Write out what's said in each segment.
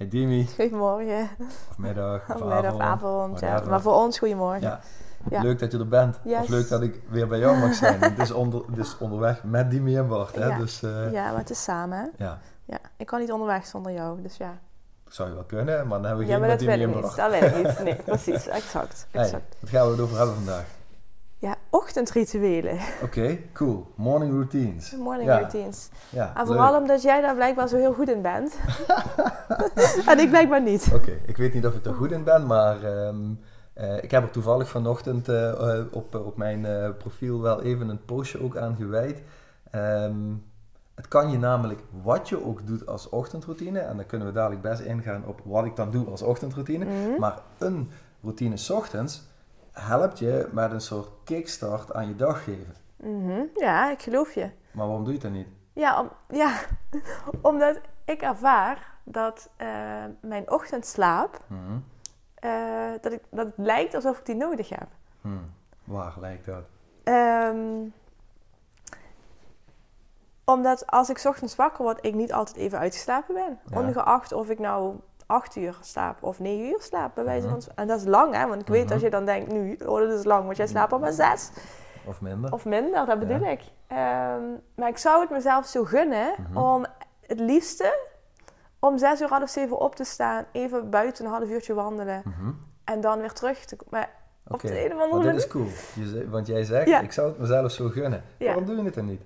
Hey Dimi. Goedemorgen. Of middag. Of, middag, of avond. ja. Maar voor ons goedemorgen. Ja. Ja. Leuk dat je er bent. Of leuk dat ik weer bij jou mag zijn. het, is onder, het is onderweg met Dimi en Bart. Hè? Ja. Dus, uh... ja, maar het is samen. Hè? Ja. ja. Ik kan niet onderweg zonder jou, dus ja. Dat zou je wel kunnen, maar dan hebben we geen ja, met Dimi en Bart. Dat wil ik niet. Nee, precies. Exact. exact. Hey, wat gaan we het over hebben vandaag? Ja, ochtendrituelen. Oké, cool. Morning routines. Morning routines. Ja, en vooral omdat jij daar blijkbaar zo heel goed in bent. en ik blijkbaar niet. Oké, ik weet niet of ik er goed in ben, maar um, uh, ik heb er toevallig vanochtend uh, op, op mijn uh, profiel wel even een postje ook aan gewijd. Um, het kan je namelijk wat je ook doet als ochtendroutine, en dan kunnen we dadelijk best ingaan op wat ik dan doe als ochtendroutine, mm -hmm. maar een routine s ochtends helpt je met een soort kickstart aan je dag geven. Mm -hmm. Ja, ik geloof je. Maar waarom doe je dat niet? Ja, om, ja omdat ik ervaar dat uh, mijn ochtendslaap, mm -hmm. uh, dat, ik, dat het lijkt alsof ik die nodig heb. Hmm. Waar lijkt dat? Um, omdat als ik ochtends wakker word, ik niet altijd even uitgeslapen ben. Ja. Ongeacht of ik nou acht uur slaap of negen uur slaap, bij wijze van uh -huh. En dat is lang, hè? Want ik weet -huh. als je dan denkt, nu, oh, dat is lang, want jij slaapt al maar zes. Of minder. Of minder, dat bedoel ja. ik. Um, maar ik zou het mezelf zo gunnen -huh. om het liefste om zes uur, half zeven op te staan, even buiten een half uurtje wandelen en dan weer terug te komen. Oké, okay. dit is cool. Je, want jij zegt, ja. ik zou het mezelf zo gunnen. Ja. Waarom doe je het dan niet?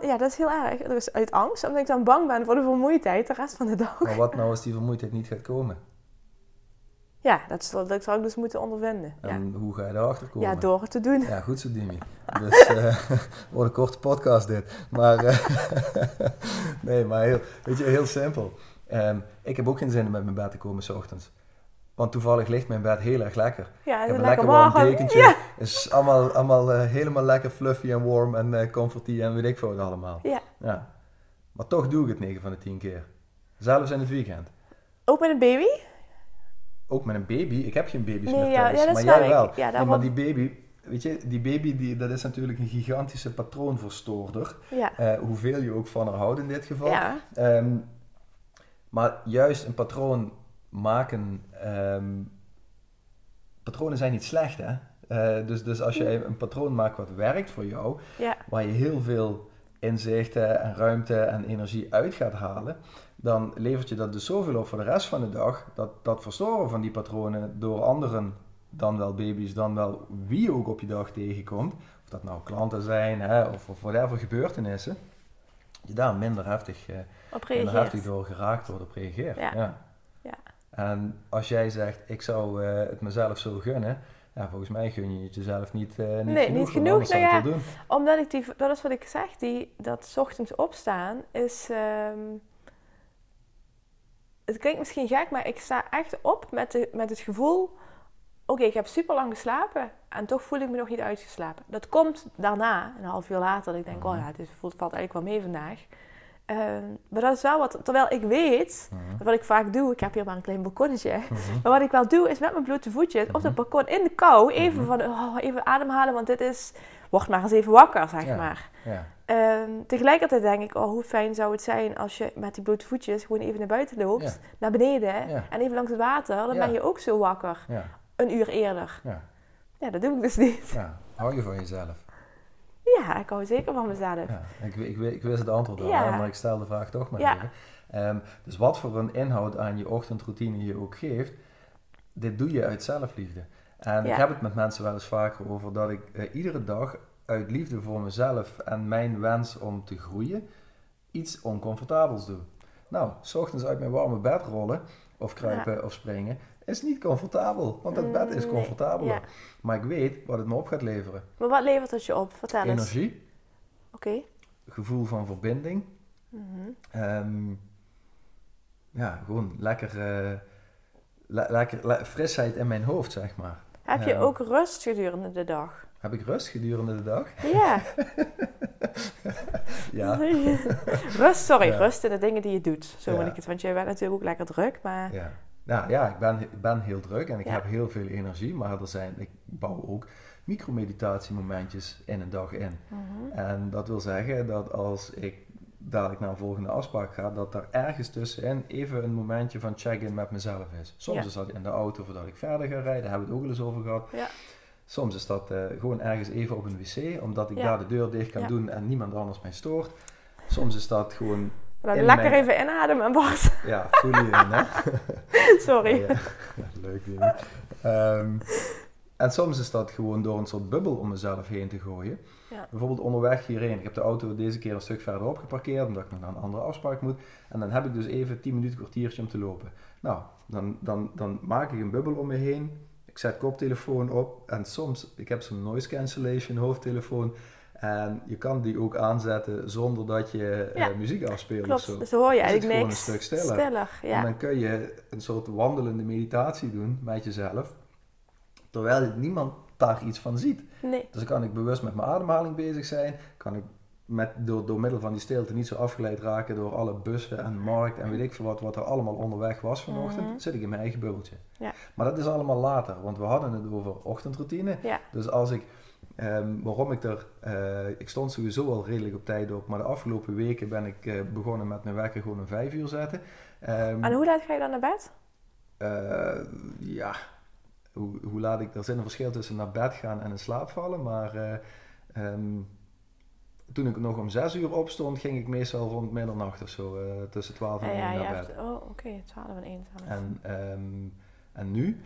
Ja, dat is heel erg. Dus uit angst, omdat ik dan bang ben voor de vermoeidheid de rest van de dag. Maar wat nou als die vermoeidheid niet gaat komen? Ja, dat, zal, dat zou ik dus moeten ondervinden. En hoe ga je erachter komen? Ja, door het te doen. Ja, goed zo, Dimi. Dus uh, wordt een korte podcast dit. Maar, uh, nee, maar heel, weet je, heel simpel. Um, ik heb ook geen zin om met mijn bed te komen s ochtends. Want toevallig ligt mijn bed heel erg lekker. Ja, ik heb een lekker warm dekentje. Ja. Het is allemaal, allemaal uh, helemaal lekker fluffy en warm en uh, comforty en weet ik veel allemaal. Ja. ja. Maar toch doe ik het 9 van de 10 keer. Zelfs in het weekend. Ook met een baby? Ook met een baby? Ik heb geen baby's nee, meer ja, thuis. ja, maar jij wel. Ja, nee, maar die baby... Weet je, die baby die, dat is natuurlijk een gigantische patroonverstoorder. Ja. Uh, hoeveel je ook van haar houdt in dit geval. Ja. Um, maar juist een patroon maken. Um, patronen zijn niet slecht, hè? Uh, dus, dus als je een patroon maakt wat werkt voor jou, ja. waar je heel veel inzichten en ruimte en energie uit gaat halen, dan levert je dat dus zoveel op voor de rest van de dag, dat dat verstoren van die patronen door anderen, dan wel baby's, dan wel wie ook op je dag tegenkomt, of dat nou klanten zijn hè, of, of whatever gebeurtenissen, je daar minder heftig, uh, minder heftig door geraakt wordt op reageert. Ja. ja. ja. En als jij zegt, ik zou uh, het mezelf zo gunnen, ja, volgens mij gun je het jezelf niet, uh, niet nee, genoeg. niet genoeg. Nou ja, doen. omdat ik die, dat is wat ik zeg, die, dat 's ochtends opstaan is. Um, het klinkt misschien gek, maar ik sta echt op met, de, met het gevoel: oké, okay, ik heb super lang geslapen en toch voel ik me nog niet uitgeslapen. Dat komt daarna, een half uur later, dat ik denk: mm -hmm. oh ja, het is, voelt, valt eigenlijk wel mee vandaag. Ehm, maar dat is wel wat, terwijl ik weet, Mhm. wat ik vaak doe, ik heb hier maar een klein balkonnetje, Mhm. maar wat ik wel doe is met mijn blote voetjes op Mhm. dat balkon in de kou even van, oh, even ademhalen, want dit is, word maar eens even wakker, zeg Ja. maar. Ja. Ehm, tegelijkertijd denk ik, oh, hoe fijn zou het zijn als je met die blote voetjes gewoon even naar buiten loopt, Ja. naar beneden en even langs het water, dan ben je ook zo wakker, Ja. een uur eerder. Ja. Ja, dat doe ik dus niet. ja. Hou je van jezelf? Ja, ik hou zeker van mezelf. Ja. Ik, ik, ik wist het antwoord al, Ja. maar ik stel de vraag toch maar Ja. even. Ehm, dus wat voor een inhoud aan je ochtendroutine je ook geeft, dit doe je uit zelfliefde. En ik heb het met mensen wel eens vaker over dat ik eh, iedere dag uit liefde voor mezelf en mijn wens om te groeien iets oncomfortabels doe. Nou, s ochtends uit mijn warme bed rollen of kruipen of springen is niet comfortabel, want het bed is Mm, comfortabeler. Ja. Maar ik weet wat het me op gaat leveren. Maar wat levert het je op? Vertel eens. Energie, Oké. gevoel van verbinding, Mhm. Ehm, ja, gewoon lekker, eh, le- lekker le- frisheid in mijn hoofd, zeg maar. Heb je Ja. ook rust gedurende de dag? Heb ik rust gedurende de dag? Ja. Ja. rust, sorry, Ja. rust in de dingen die je doet. Zo Ja. ik het. Want jij bent natuurlijk ook lekker druk, maar... Ja, nou, ja ik, ben, ben heel druk en ik Ja. heb heel veel energie, maar er zijn, ik bouw ook micromeditatiemomentjes in een dag in. Mhm. En dat wil zeggen dat als ik dadelijk naar een volgende afspraak ga, dat er ergens tussenin even een momentje van check-in met mezelf is. Soms Ja. is dat in de auto voordat ik verder ga rijden, daar hebben we het ook wel eens over gehad. Ja. Soms is dat eh, gewoon ergens even op een wc, omdat ik daar de deur dicht kan doen en niemand anders mij stoort. Soms is dat gewoon, Dan In lekker mijn- even inademen, Bart. ja, voel je in, hè? sorry. Ja, ja. Leuk, Dini. Ehm, en soms is dat gewoon door een soort bubbel om mezelf heen te gooien. Ja. Bijvoorbeeld onderweg hierheen. Ik heb de auto deze keer een stuk verderop geparkeerd, omdat ik nog naar een andere afspraak moet. En dan heb ik dus even 10 minuten, kwartiertje om te lopen. Nou, dan, dan, dan maak ik een bubbel om me heen. Ik zet koptelefoon op. En soms, ik heb zo'n noise cancellation hoofdtelefoon. En je kan die ook aanzetten zonder dat je eh, muziek afspeelt Klopt, of zo. dus hoor je eigenlijk gewoon niks. een stuk stiller. En ja. dan kun je een soort wandelende meditatie doen met jezelf. Terwijl niemand daar iets van ziet. Nee. Dus dan kan ik bewust met mijn ademhaling bezig zijn. Kan ik met, door, door middel van die stilte niet zo afgeleid raken door alle bussen en markt en weet ik veel wat, wat er allemaal onderweg was vanochtend. Mhm. Zit ik in mijn eigen bubbeltje. Ja. Maar dat is allemaal later, want we hadden het over ochtendroutine. Ja. Dus als ik, ehm, waarom ik er, eh, ik stond sowieso al redelijk op tijd op, maar de afgelopen weken ben ik eh, begonnen met mijn wekker gewoon een vijf uur zetten. Ehm, En hoe laat ga je dan naar bed? eh, ja, hoe, hoe laat ik... Er zit een verschil tussen naar bed gaan en in slaap vallen, maar eh, ehm, toen ik nog om zes uur opstond, ging ik meestal rond middernacht of zo, tussen twaalf en Ja, één ja, naar hebt... bed. Oh, oké, 12 en 1. En, ehm, en nu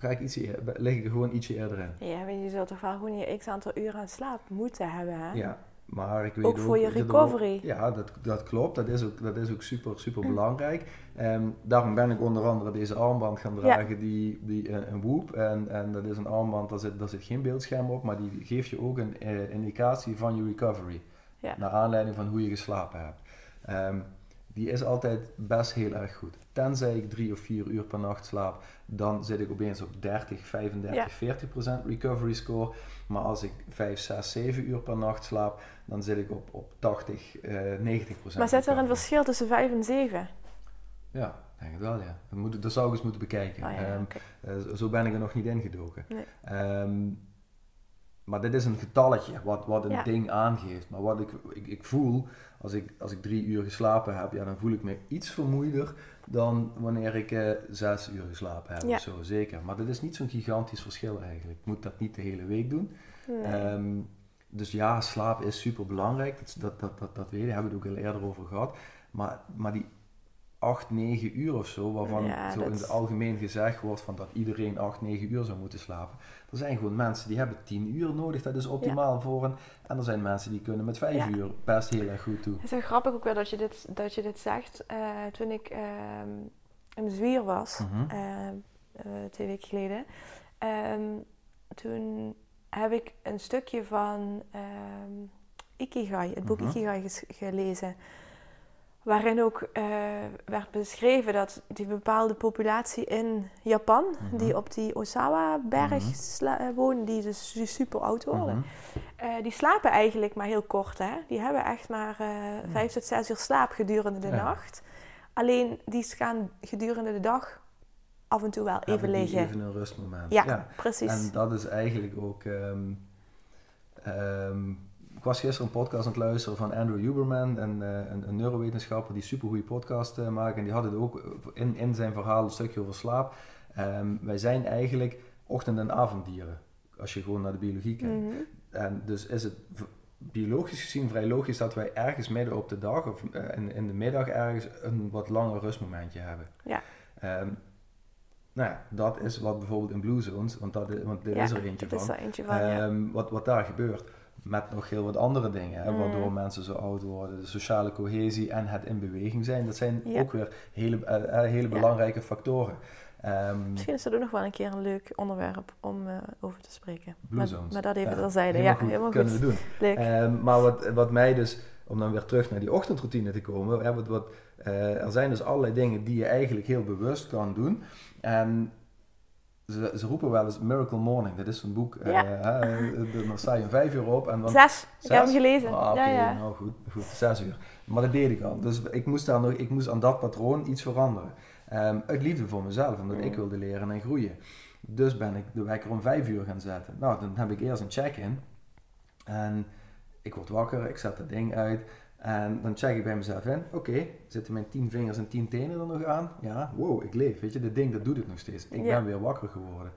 ga ik ietsje, eer- lig ik er gewoon ietsje eerder in. Ja, weet je, zult toch wel gewoon je x aantal uren aan slaap moeten hebben, hè? Ja, maar ik weet Ook voor je er recovery. ook- ja, dat, dat klopt. Dat is ook, dat is ook super, super belangrijk. Ehm, daarom ben ik onder andere deze armband gaan Ja. dragen, die, die, eh, een Whoop. En, en dat is een armband, daar zit, daar zit geen beeldscherm op, maar die geeft je ook een eh, indicatie van je recovery. Ja. Naar aanleiding van hoe je geslapen hebt. Ehm, die is altijd best heel erg goed. Tenzij ik drie of vier uur per nacht slaap, dan zit ik opeens op 30, 35, Ja. 40 procent recovery score. Maar als ik 5, 6, 7 uur per nacht slaap, dan zit ik op, op 80, eh 90 procent. Maar zit er een verschil tussen 5 en 7? Ja, denk het wel, ja. Dat, moet, dat zou ik eens moeten bekijken. Oh ja, zo- ben ik er nog niet ingedoken. Nee. Ehm, maar dit is een getalletje wat, wat een Ja. ding aangeeft. Maar wat ik, ik, ik voel, als ik, als ik drie uur geslapen heb, ja, dan voel ik me iets vermoeider dan wanneer ik eh, zes uur geslapen heb Ja. of zo, zeker. Maar dat is niet zo'n gigantisch verschil eigenlijk. Ik moet dat niet de hele week doen. Nee. Ehm, dus ja, slaap is super belangrijk. Dat, dat, dat, dat, dat weet je, daar hebben we het ook al eerder over gehad. Maar, maar die 8, 9 uur of zo, waarvan Ja, zo in het algemeen gezegd wordt van dat iedereen 8, 9 uur zou moeten slapen. Er zijn gewoon mensen die hebben 10 uur nodig, dat is optimaal voor hen. En er zijn mensen die kunnen met 5 Ja. uur best heel erg goed toe. Het is wel grappig ook wel dat je dit, dat je dit zegt. Eh, toen ik ehm, in de zwier was, Mhm. eh, eh, twee weken geleden, ehm, toen heb ik een stukje van ehm, Ikigai, het boek Mhm. Ikigai ges- gelezen. Waarin ook eh, werd beschreven dat die bepaalde populatie in Japan, Mhm. die op die Osawa-berg Mhm. eh, wonen, die dus su- super oud worden, Mhm. eh, die slapen eigenlijk maar heel kort. Hè? Die hebben echt maar eh vijf tot zes uur slaap gedurende de Ja. nacht. Alleen die gaan gedurende de dag af en toe wel even liggen. Even een rustmoment. Ja, precies. En dat is eigenlijk ook. ehm, ehm, ik was gisteren een podcast aan het luisteren van Andrew Huberman, een, eh, een, een neurowetenschapper die super goede podcast eh, maakt. En die had het ook in, in zijn verhaal een stukje over slaap. Ehm, wij zijn eigenlijk ochtend- en avonddieren, als je gewoon naar de biologie kijkt. Mhm. En dus is het biologisch gezien vrij logisch dat wij ergens midden op de dag of eh, in, in de middag ergens een wat langer rustmomentje hebben. Ja. Ehm, nou ja, dat is wat bijvoorbeeld in Blue Zones, want, dat want Ja, is er eentje van, er eentje van, ja. Ehm, wat, wat daar gebeurt. Met nog heel wat andere dingen, hè, Mm. waardoor mensen zo oud worden. De sociale cohesie en het in beweging zijn, dat zijn Ja. ook weer hele, eh, eh, hele Ja. belangrijke factoren. Ehm, Misschien is dat ook nog wel een keer een leuk onderwerp om eh, over te spreken. Blue maar, dat even Ja, terzijde. helemaal Ja, goed, helemaal kunnen goed. we doen. Leuk. Ehm, maar wat, wat mij dus, om dan weer terug naar die ochtendroutine te komen, hè, wat, wat, er zijn dus allerlei dingen die je eigenlijk heel bewust kan doen. En ze, ze roepen wel eens Miracle Morning, dat is zo'n boek. Ja. eh, dan sta je om vijf uur op en dan... Zes. Ik heb hem gelezen. Ah, ja, ja. nou goed, goed, zes uur. Maar dat deed ik al. Dus ik moest, daar nog, ik moest aan dat patroon iets veranderen. Ehm, uit liefde voor mezelf, omdat Mm. ik wilde leren en groeien. Dus ben ik de wekker om vijf uur gaan zetten. Nou, dan heb ik eerst een check-in. En ik word wakker, ik zet dat ding uit. En dan check ik bij mezelf in. Oké, zitten mijn tien vingers en tien tenen er nog aan? Ja, wow, ik leef. Weet je, dit ding dat doet het nog steeds. Ik Ja. ben weer wakker geworden.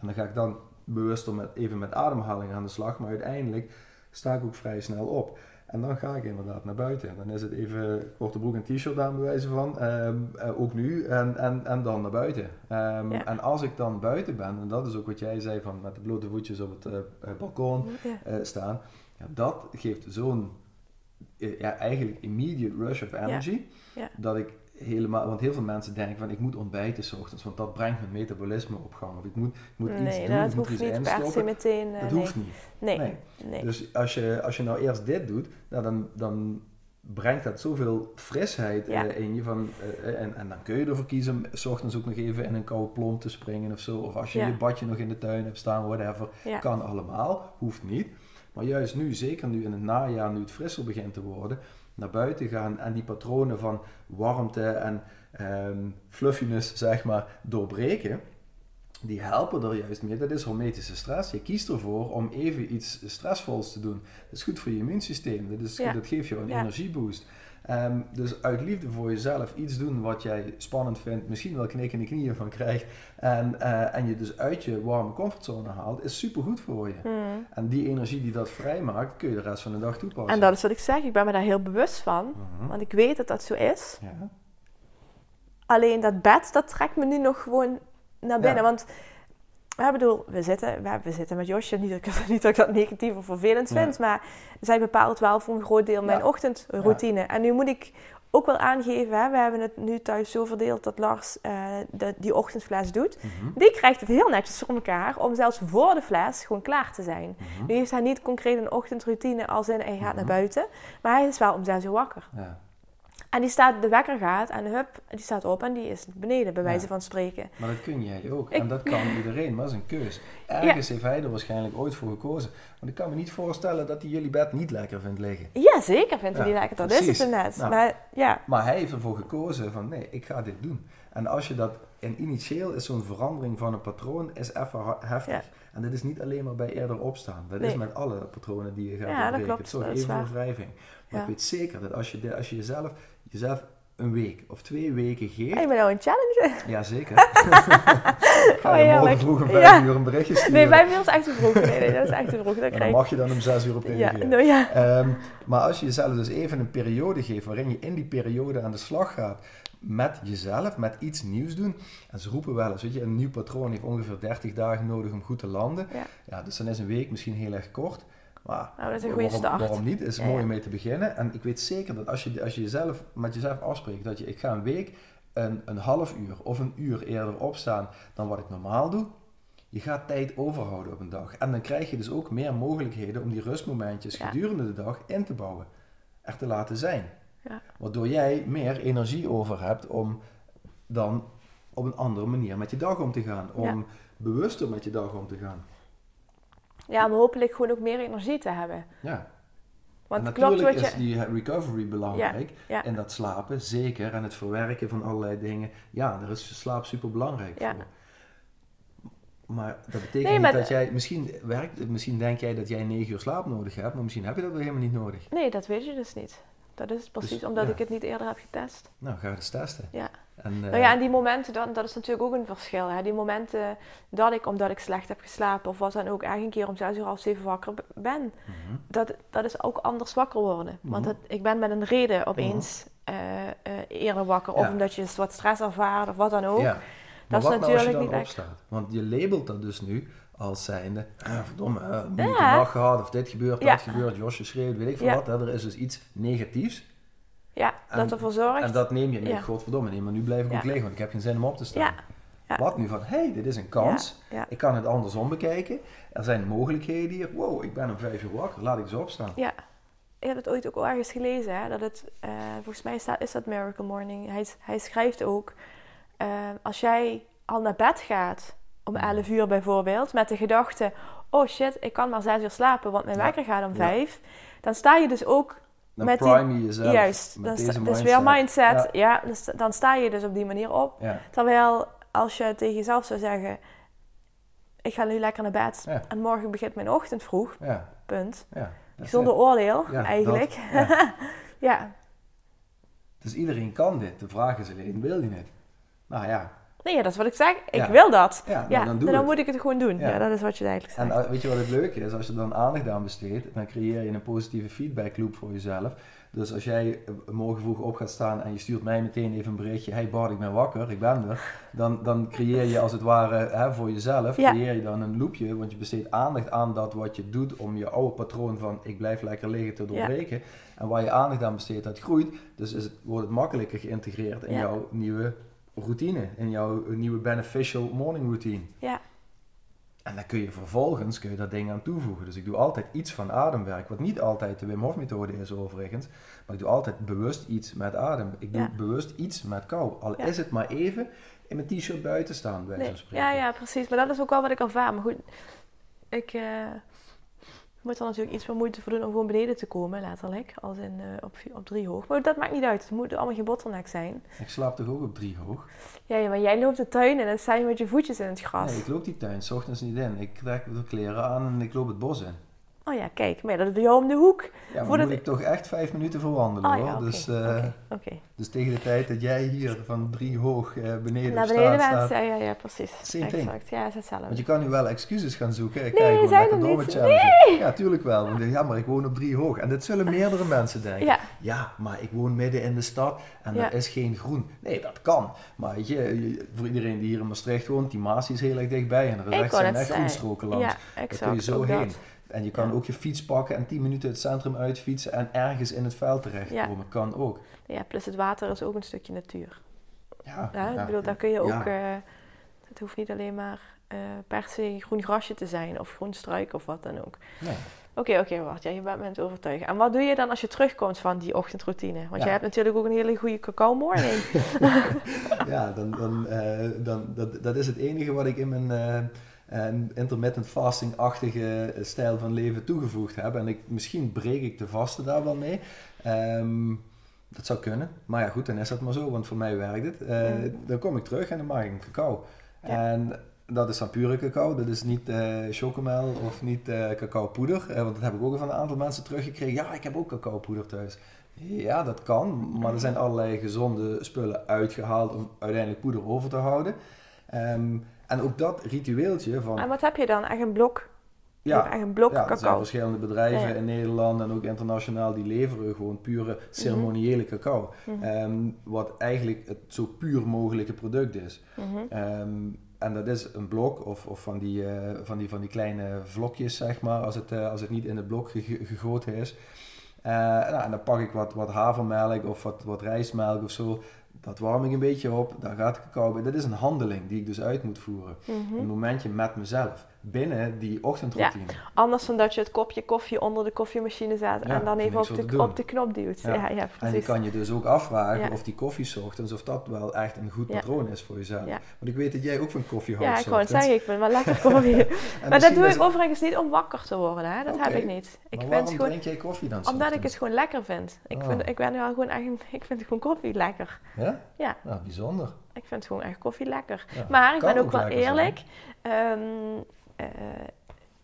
En dan ga ik dan bewust met, even met ademhaling aan de slag. Maar uiteindelijk sta ik ook vrij snel op. En dan ga ik inderdaad naar buiten. Dan is het even korte broek en t-shirt aan, bij wijze van. Ehm, eh, ook nu. En, en, en dan naar buiten. Ehm, Ja. En als ik dan buiten ben, en dat is ook wat jij zei van met de blote voetjes op het eh, balkon Ja. eh, staan. Ja, dat geeft zo'n ja, eigenlijk immediate rush of energy. Ja. Dat ik helemaal, want heel veel mensen denken van ik moet ontbijten s ochtends, want dat brengt mijn metabolisme op gang. Of ik moet, ik moet iets doen, dat ik moet iets niet instoppen. meteen. eh, Dat nee. hoeft niet. Nee. Nee. nee. Dus als je, als je nou eerst dit doet, nou dan, dan brengt dat zoveel frisheid Ja. eh, in je. Van, eh, en, en dan kun je ervoor kiezen om s ochtends ook nog even in een koude plomp te springen of zo. Of als je Ja. je badje nog in de tuin hebt staan, whatever. Ja. Kan allemaal, hoeft niet. Maar juist nu, zeker nu in het najaar, nu het frisser begint te worden, naar buiten gaan en die patronen van warmte en ehm, fluffiness, zeg maar, doorbreken. Die helpen er juist mee. Dat is hormetische stress. Je kiest ervoor om even iets stressvols te doen. Dat is goed voor je immuunsysteem. Dat, is, Ja. dat geeft je een Ja. energieboost. Ehm, dus uit liefde voor jezelf iets doen wat jij spannend vindt, misschien wel knik in de knieën van krijgt, en, eh, en je dus uit je warme comfortzone haalt, is supergoed voor je. Hmm. En die energie die dat vrijmaakt, kun je de rest van de dag toepassen. En dat is wat ik zeg. Ik ben me daar heel bewust van. Mhm. Want ik weet dat dat zo is. Ja. Alleen dat bed, dat trekt me nu nog gewoon naar binnen. Ja. Want, ja, bedoel, we zitten, we, we zitten met Josje. Niet dat, ik, niet dat ik dat negatief of vervelend Ja. vind. Maar zij bepaalt wel voor een groot deel mijn Ja. ochtendroutine. En nu moet ik ook wel aangeven. Hè, we hebben het nu thuis zo verdeeld dat Lars eh, de, die ochtendfles doet. Mhm. Die krijgt het heel netjes voor elkaar om zelfs voor de fles gewoon klaar te zijn. Mhm. Nu heeft hij niet concreet een ochtendroutine als in hij gaat naar Mhm. buiten. Maar hij is wel om zes uur wakker. Ja. En die staat, de wekker gaat en hup, die staat op en die is beneden, bij wijze Ja. van spreken. Maar dat kun jij ook. Ik- En dat kan iedereen, maar dat is een keus. Ergens heeft hij er waarschijnlijk ooit voor gekozen. Want ik kan me niet voorstellen dat hij jullie bed niet lekker vindt liggen. Ja, zeker vindt hij Ja, die lekker. Dat is het net. Nou. Maar ja, Maar hij heeft ervoor gekozen van nee, ik ga dit doen. En als je dat, en initieel is zo'n verandering van een patroon is even heftig. Ja. En dit is niet alleen maar bij eerder opstaan. Dat is met alle patronen die je gaat Ja, dat doorbreken. Het zorgt Dat is even voor waar. wrijving. Maar Ja. ik weet zeker dat als je, als je jezelf, jezelf een week of twee weken geeft. ik ben nou een challenge. Ja, zeker. ik ga Oh, je morgen vroeg om vijf Ja. uur een berichtje sturen. Nee, vijf uur is echt te vroeg. Nee, nee, dat is echt te vroeg. Dat en dan krijg mag je dan om zes uur op. Ja, reageren. nou ja. Ehm, maar als je jezelf dus even een periode geeft waarin je in die periode aan de slag gaat met jezelf, met iets nieuws doen. En ze roepen wel eens, weet je, een nieuw patroon heeft ongeveer 30 dagen nodig om goed te landen. Ja. Ja, dus dan is een week misschien heel erg kort. Maar Nou, dat is een goede waarom, start. waarom niet? Is Ja, mooi ja. om mee te beginnen. En ik weet zeker dat als je, als je jezelf, met jezelf afspreekt dat je, ik ga een week een, een half uur of een uur eerder opstaan dan wat ik normaal doe. Je gaat tijd overhouden op een dag. En dan krijg je dus ook meer mogelijkheden om die rustmomentjes gedurende de dag in te bouwen. Er te laten zijn. Ja. Waardoor jij meer energie over hebt om dan op een andere manier met je dag om te gaan. Om Ja. bewuster met je dag om te gaan. Ja, om hopelijk gewoon ook meer energie te hebben. Ja. Want het klopt natuurlijk wat is je... die recovery belangrijk. ja. En dat slapen, zeker. En het verwerken van allerlei dingen. Ja, daar is slaap super belangrijk Ja. voor. Maar dat betekent Nee, niet maar- dat jij... Misschien, werkt, misschien denk jij dat jij 9 uur slaap nodig hebt. Maar misschien heb je dat wel helemaal niet nodig. Nee, dat weet je dus niet. Dat is precies Dus, omdat ja. ik het niet eerder heb getest. Nou, ga eens testen. Ja. En, eh, Nou ja, en die momenten, dan, dat is natuurlijk ook een verschil. Hè? Die momenten dat ik, omdat ik slecht heb geslapen, of wat dan ook, eigenlijk een keer om zes uur, half zeven wakker b- ben, mhm. dat, dat is ook anders wakker worden. Want Mhm. ik ben met een reden opeens eh, eerder wakker, of omdat je wat stress ervaart, of wat dan ook. Ja. Maar is nou als je natuurlijk dan niet opstaat? Want je labelt dat dus nu als zijnde, ah, verdomme, uh, moeilijke Ja. dag gehad, of dit gebeurt, dat gebeurt, Josje schreeuwt, weet ik veel wat. Hè? Er is dus iets negatiefs. Ja, En- dat ervoor zorgt. En dat neem je. Ja. Godverdomme, nee, maar nu blijf ik ook liggen, want ik heb geen zin om op te staan. ja. Wat nu van, hé, hey, dit is een kans. Ja, ja. Ik kan het andersom bekijken. Er zijn mogelijkheden hier. Wow, ik ben om vijf uur wakker, laat ik eens opstaan. Ja, ik heb het ooit ook ergens gelezen, hè, dat het, eh, volgens mij staat, is dat Miracle Morning. Hij, hij schrijft ook, eh, als jij al naar bed gaat om 11 uur bijvoorbeeld, met de gedachte, oh shit, ik kan maar 6 uur slapen, want mijn wekker gaat om Ja. 5, dan sta je dus ook, Dan Met die- prime jezelf. juist, met dan sta, dus weer mindset, ja, dus, dan sta je dus op die manier op. Ja. Terwijl als je tegen jezelf zou zeggen, ik ga nu lekker naar bed Ja. en morgen begint mijn ochtend vroeg, Ja, punt. is Zonder oordeel, Ja, eigenlijk. dat, ja. Dus iedereen kan dit. De vraag is alleen, wil je het? Nou ja, Nee, ja, dat is wat ik zeg. Ik Ja. wil dat. ja, nou, Ja, dan doe dan het. moet ik het gewoon doen. Ja. Dat is wat je eigenlijk En zegt. uh, weet je wat het leuke is? Als je dan aandacht aan besteedt, dan creëer je een positieve feedback loop voor jezelf. Dus als jij uh, morgen vroeg op gaat staan en je stuurt mij meteen even een berichtje, hey Bart, ik ben wakker, ik ben er. Dan, dan creëer je als het ware hè, voor jezelf, creëer je dan een loopje, want je besteedt aandacht aan dat wat je doet om je oude patroon van ik blijf lekker liggen te doorbreken. En waar je aandacht aan besteedt, dat groeit. Dus is het, wordt het makkelijker geïntegreerd in jouw nieuwe routine, in jouw nieuwe beneficial morning routine. Ja, En dan kun je vervolgens kun je dat ding aan toevoegen. Dus ik doe altijd iets van ademwerk, wat niet altijd de Wim Hof methode is overigens. Maar ik doe altijd bewust iets met adem. Ik doe Ja. bewust iets met kou. Al Ja. is het maar even in mijn t-shirt buiten staan, bij nee. zo'n spreken. ja, ja, precies. Maar dat is ook wel wat ik ervaar. Maar goed, ik eh, moet er natuurlijk iets meer moeite voor doen om gewoon beneden te komen, letterlijk. Als in eh, op, op drie hoog. Maar dat maakt niet uit. Het moet allemaal geen bottleneck zijn. Ik slaap toch ook op drie hoog? Ja, ja, maar jij loopt de tuin en dan sta je met je voetjes in het gras. Nee, ik loop die tuin s ochtends niet in. Ik trek de kleren aan en ik loop het bos in. Oh ja, kijk. Maar dat is bij jou om de hoek. Ja, maar moet ik toch echt vijf minuten voor wandelen Oh hoor. dus, eh, dus tegen de tijd dat jij hier van drie hoog eh, beneden Naar beneden staat. Ja, ja, ja, precies. Same exact. Ja, is hetzelfde. Want je kan nu wel excuses gaan zoeken. Ik Nee, gewoon zijn er door niet. challenge. Ja, tuurlijk wel. Want ja, maar ik woon op drie hoog. En dit zullen meerdere mensen denken. Ja. Ja, maar ik woon midden in de stad en er is geen groen. Nee, dat kan. Maar je, je- voor iedereen die hier in Maastricht woont, die Maas is heel erg dichtbij. En er is zijn echt groenstroken langs. Ja, Daar exact. kun je zo heen. dat. En je kan Ja. ook je fiets pakken en 10 minuten het centrum uitfietsen en ergens in het veld terechtkomen. Kan ook. Ja, plus het water is ook een stukje natuur. Ja, Ja, ik bedoel, daar kun je ook... Eh, het hoeft niet alleen maar eh, per se groen grasje te zijn of groen struik of wat dan ook. Nee. Oké, oké, wacht. Ja, je bent me overtuigen. En wat doe je dan als je terugkomt van die ochtendroutine? Want jij hebt natuurlijk ook een hele goede cacao morning. Ja, dan, dan, eh, dan, dat, dat is het enige wat ik in mijn eh, eh, intermittent fasting-achtige stijl van leven toegevoegd heb. En ik, misschien breek ik de vaste daar wel mee. Ehm, dat zou kunnen. Maar ja, goed, dan is dat maar zo, want voor mij werkt het. Eh. Dan kom ik terug en dan maak ik een cacao. Ja. En dat is dan pure cacao. Dat is niet eh chocomel of niet eh cacaopoeder. Eh, want dat heb ik ook van een aantal mensen teruggekregen. Ja, ik heb ook cacaopoeder thuis. Ja, dat kan. Maar er zijn allerlei gezonde spullen uitgehaald om uiteindelijk poeder over te houden. Ehm, en ook dat ritueeltje van... en wat heb je dan? Echt een blok? Echt een blok ja, er zijn verschillende bedrijven Ja, ja. in Nederland en ook internationaal die leveren gewoon pure ceremoniële cacao. Mhm. Ehm, wat eigenlijk het zo puur mogelijke product is. Mhm. Ehm, en dat is een blok of, of van, die, eh, van, die, van die kleine vlokjes, zeg maar, als het, eh, als het niet in het blok gege- gegoten is. Eh, nou, en dan pak ik wat, wat havermelk of wat, wat rijstmelk of zo. Dat warm ik een beetje op, daar gaat de cacao bij. Dat is een handeling die ik dus uit moet voeren. Mhm. Een momentje met mezelf. Binnen die ochtendroutine. Anders dan dat je het kopje koffie onder de koffiemachine zet Ja, en dan even op de, op de knop duwt. Ja. Ja, ja, En je kan je dus ook afvragen Ja. of die koffie ochtends, of dat wel echt een goed Ja. patroon is voor jezelf. Ja. Want ik weet dat jij ook van koffie houdt. Ja, ik ochtends. zeggen, ik ben wel lekker koffie. Maar dat doe ik overigens niet om wakker te worden, hè? dat heb ik niet. Ik maar waarom gewoon, drink jij koffie dan omdat ik het gewoon lekker vind. Ik, Oh. vind, ik ben wel gewoon echt, ik vind gewoon koffie lekker. Ja? Ja. Nou, bijzonder. Ik vind gewoon echt koffie lekker. Ja, Maar ik ben ook wel eerlijk. Eh,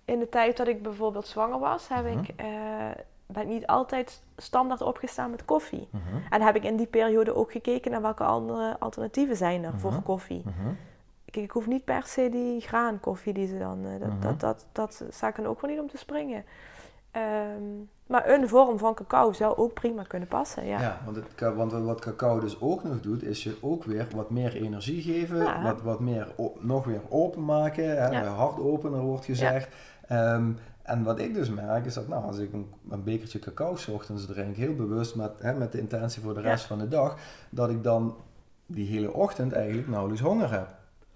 in de tijd dat ik bijvoorbeeld zwanger was, heb Mhm. ik, eh, ben ik niet altijd standaard opgestaan met koffie. Mhm, En heb ik in die periode ook gekeken naar welke andere alternatieven zijn er voor Mhm. koffie. Kijk, ik hoef niet per se die graankoffie die ze dan... eh, dat, dat, dat, dat sta ik dan ook wel niet om te springen. Ehm, maar een vorm van cacao zou ook prima kunnen passen, ja. Ja, want, het, want wat cacao dus ook nog doet, is je ook weer wat meer energie geven, Ja. wat, wat meer nog weer openmaken, hè, Ja. hartopener wordt gezegd. Ehm, en wat ik dus merk is dat nou, als ik een, een bekertje cacao ochtends drink, heel bewust met, hè, met de intentie voor de rest van de dag, dat ik dan die hele ochtend eigenlijk nauwelijks honger heb.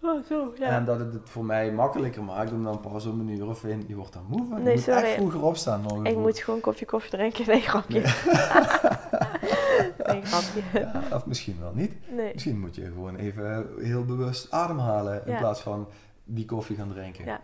Oh, zo, ja. En dat het het voor mij makkelijker maakt om dan pas om een uur of in, je wordt dan moe van. Je Nee, moet sorry. echt vroeger opstaan ik moet gewoon koffie koffie drinken. Nee, grapje. nee, grapje. Ja, of misschien wel niet. Nee. Misschien moet je gewoon even heel bewust ademhalen in Ja. plaats van die koffie gaan drinken. Ja.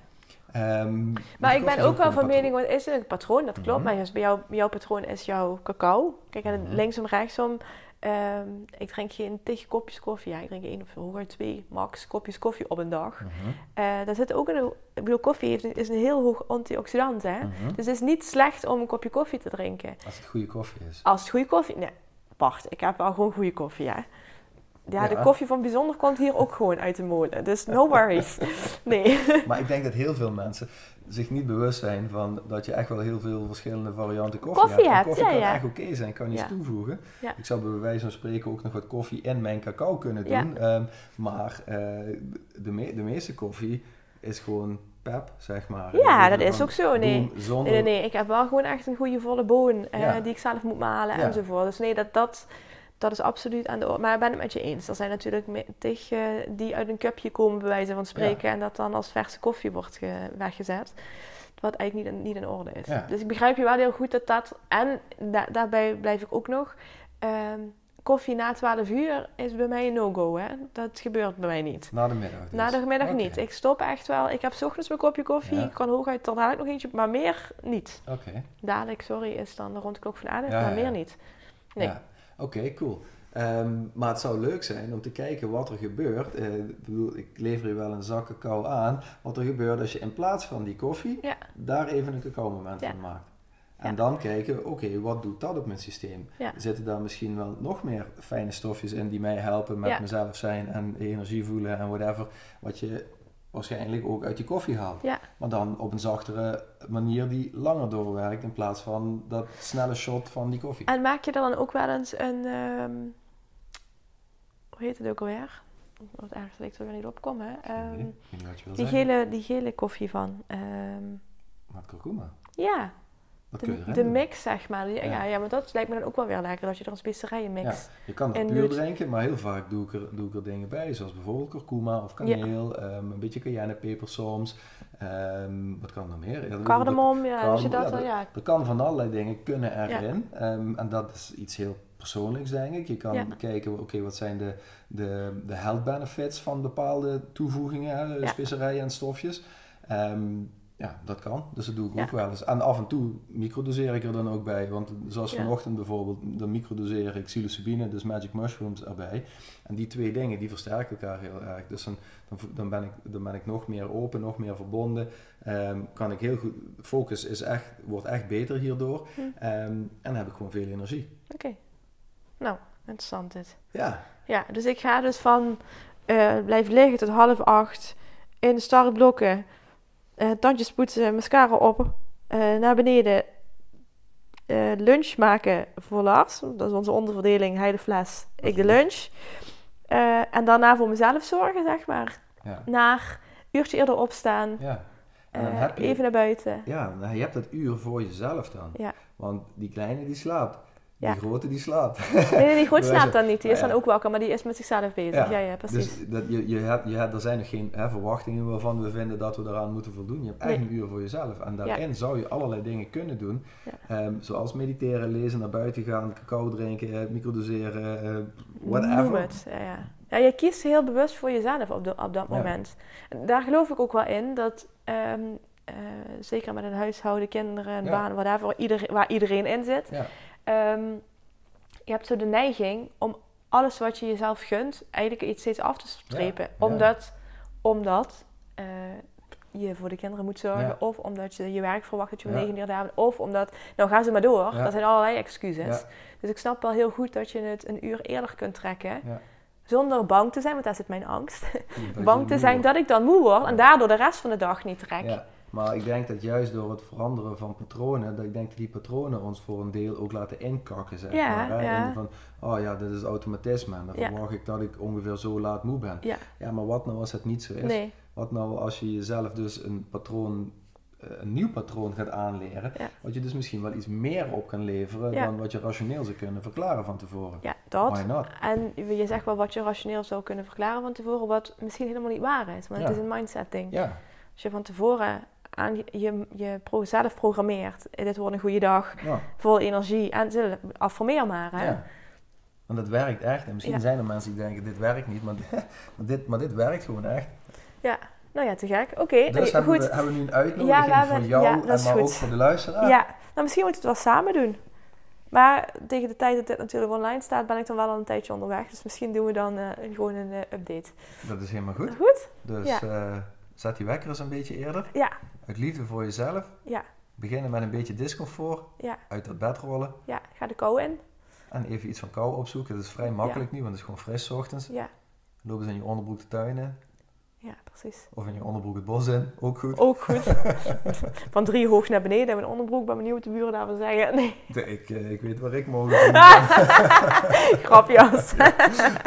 Ehm, Maar ik ben ook wel van mening, want is het een patroon? Dat klopt. Mhm. Maar juist bij jou, jouw patroon is jouw cacao. Kijk, en Mhm. linksom, rechtsom. Ehm, ik drink geen tig kopjes koffie. Ja, ik drink één of hooguit twee max kopjes koffie op een dag. Mhm, Eh daar zit ook een... Ik bedoel, koffie heeft is een heel hoog antioxidant, hè? mhm. Dus het is niet slecht om een kopje koffie te drinken. Als het goede koffie is. Als het goede koffie... Nee, wacht. Ik heb wel gewoon goede koffie, hè? Ja, de Ja. koffie van Bijzonder komt hier ook gewoon uit de molen. Dus no worries. Nee. Maar ik denk dat heel veel mensen zich niet bewust zijn van dat je echt wel heel veel verschillende varianten koffie, Koffie hebt. En koffie ja, kan ja. echt oké zijn, kan iets Ja. toevoegen. Ik zou bij wijze van spreken ook nog wat koffie in mijn cacao kunnen doen. Ehm, maar eh, de, me- de meeste koffie is gewoon pep, zeg maar. Ja, dat is ook zo, nee. zonder, Nee, nee, nee. Ik heb wel gewoon echt een goede volle boon eh, die ik zelf moet malen enzovoort. Dus nee, dat, dat, dat is absoluut aan de orde. Maar ik ben het met je eens. Er zijn natuurlijk tig eh, die uit een cupje komen, bij wijze van spreken. En dat dan als verse koffie wordt ge- weggezet. Wat eigenlijk niet in, niet in orde is. Ja. Dus ik begrijp je wel heel goed dat dat... En da- daarbij blijf ik ook nog... ehm, koffie na 12 uur is bij mij een no-go, hè. Dat gebeurt bij mij niet. Na de middag dus. Na de middag niet. Ik stop echt wel. Ik heb 's ochtends mijn kopje koffie. Ja. Ik kan hooguit dan dadelijk nog eentje, maar meer niet. Oké. Dadelijk, sorry, is dan rond de klok van Aardig, Ja, maar meer niet. Nee. Ja. Oké, cool. Ehm, maar het zou leuk zijn om te kijken wat er gebeurt. Eh, ik bedoel, ik lever je wel een zak cacao aan. Wat er gebeurt als je in plaats van die koffie Ja. daar even een cacao moment Ja. van maakt. En Ja. dan kijken, oké, wat doet dat op mijn systeem? Zitten daar misschien wel nog meer fijne stofjes in die mij helpen met mezelf zijn en energie voelen en whatever. Wat je waarschijnlijk ook uit die koffie haalt. Ja. Maar dan op een zachtere manier die langer doorwerkt in plaats van dat snelle shot van die koffie. En maak je dan ook wel eens een... ehm, hoe heet het ook alweer? Wat ergens dat ik er weer niet op kom, hè. Ehm, Nee, die, zeggen. gele, die gele koffie van... ehm, Met kurkuma. ja, de, mix, zeg maar. Ja, Ja. maar dat lijkt me dan ook wel weer lekker. Dat je er een specerijenmix... Ja, je kan het puur drinken, maar heel vaak doe ik, er, doe ik er dingen bij, zoals bijvoorbeeld kurkuma of kaneel, ehm, een beetje cayennepeper soms. Ehm, wat kan er meer? Cardamom, ja, als je Cardamom, dat... ja, dan- ja, Er kan van allerlei dingen kunnen erin. Ehm, en dat is iets heel persoonlijks, denk ik. Je kan Ja. kijken, oké, wat zijn de, de, de health benefits van bepaalde toevoegingen, hè, Ja. specerijen en stofjes. Ja, dat kan. Dus dat doe ik Ja. ook wel eens. En af en toe microdoseer ik er dan ook bij. Want zoals Ja. vanochtend bijvoorbeeld, dan microdoseer ik psilocybine, dus magic mushrooms erbij. En die twee dingen, die versterken elkaar heel erg. Dus dan, dan, ben, ik, dan ben ik nog meer open, nog meer verbonden. Ehm, kan ik heel goed, focus is echt, wordt echt beter hierdoor. Hm. Ehm, en dan heb ik gewoon veel energie. Oké. Nou, interessant dit. Ja, Ja, dus ik ga dus van eh blijven liggen tot half acht in de startblokken, eh tandjes poetsen, mascara op, eh, naar beneden eh, lunch maken voor Lars. Dat is onze onderverdeling, hij de fles, ik de lunch. En daarna voor mezelf zorgen, zeg maar. ja, Naar uurtje eerder opstaan, ja. En dan heb je, even naar buiten. ja, je hebt dat uur voor jezelf dan. Ja. Want die kleine die slaapt Ja. Die grote die slaapt. Nee, nee, die wijze- slaapt dan niet. Die is dan ook wakker, maar die is met zichzelf bezig. Ja, ja, precies. Dus dat, je, je hebt, je hebt, er zijn nog geen hè, verwachtingen waarvan we vinden dat we daaraan moeten voldoen. Je hebt Nee. een uur voor jezelf. En daarin zou je allerlei dingen kunnen doen. Ehm, zoals mediteren, lezen, naar buiten gaan, cacao drinken, eh, microdoseren, eh, whatever. Noem het. Ja, ja. ja, je kiest heel bewust voor jezelf op, de, op dat moment. En daar geloof ik ook wel in dat, ehm, eh, zeker met een huishouden, kinderen, een baan, whatever, iedereen, waar iedereen in zit. Ehm, je hebt zo de neiging om alles wat je jezelf gunt, eigenlijk iets steeds af te strepen. Ja, ja. Omdat, omdat eh, je voor de kinderen moet zorgen, Ja. of omdat je je werk verwacht dat je om negen uur daar bent, of omdat, nou gaan ze maar door. Dat zijn allerlei excuses. Dus ik snap wel heel goed dat je het een uur eerder kunt trekken. Zonder bang te zijn, want daar zit mijn angst. Bang te zijn dat ik dan moe word en daardoor de rest van de dag niet trek. Maar ik denk dat juist door het veranderen van patronen, dat ik denk dat die patronen ons voor een deel ook laten inkakken, zeg Ja, maar. Hè? ja. In Van, oh ja, dit is automatisme en dan Ja. verwacht ik dat ik ongeveer zo laat moe ben. Ja. Ja, maar wat nou als het niet zo is? Nee. Wat nou als je jezelf dus een patroon, eh, een nieuw patroon gaat aanleren, Ja. wat je dus misschien wel iets meer op kan leveren Ja. dan wat je rationeel zou kunnen verklaren van tevoren. Ja, dat. En je zegt wel wat je rationeel zou kunnen verklaren van tevoren, wat misschien helemaal niet waar is. Ja. het is een mindset ding. Ja, Als je van tevoren aan je, je, pro- zelf programmeert, eh, dit wordt een goede dag, ja. vol energie, en affirmeer maar. Hè? ja. Want dat werkt echt. En misschien Ja. zijn er mensen die denken, dit werkt niet, maar, maar, dit, maar dit werkt gewoon echt. Ja. Nou ja, te gek. Oké, Dus nou, hebben, goed. we, hebben we nu een uitnodiging Ja, we voor jou, ja, dat en is maar goed. ook voor de luisteraar. Ja, nou misschien moet je het wel samen doen. Maar tegen de tijd dat dit natuurlijk online staat, ben ik dan wel al een tijdje onderweg. Dus misschien doen we dan eh, gewoon een eh, update. Dat is helemaal goed. Goed? Dus Ja. Zet die wekker eens een beetje eerder. Ja, Uit liefde voor jezelf. ja, Beginnen met een beetje discomfort. ja, Uit dat bed rollen. ja. Ga de kou in. En even iets van kou opzoeken. Dat is vrij makkelijk nu, want het is gewoon fris ochtends. Ja, Lopen ze in je onderbroek de tuin in. Ja, precies. Of in je onderbroek het bos in. Ook goed. Ook goed. Van drie hoog naar beneden en mijn onderbroek. Ben benieuwd wat de buren daarvan zeggen. Nee, De- Ik, eh, ik weet waar ik ben. grapjas.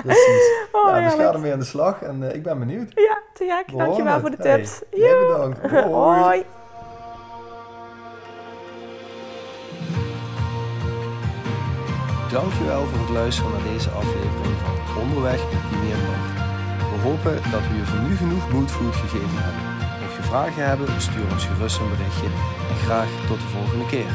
Precies. Oh, ja, dus ga ermee aan de slag. En eh, ik ben benieuwd. Ja, te gek. We Dankjewel voor de het. Hey, tips. jij bedankt. Hoi. Hoi. Dankjewel voor het luisteren naar deze aflevering van Onderweg met Pineer Noord. Hopen dat we je voor nu genoeg moodfood gegeven hebben. Mocht je vragen hebben, stuur ons gerust een berichtje en graag tot de volgende keer.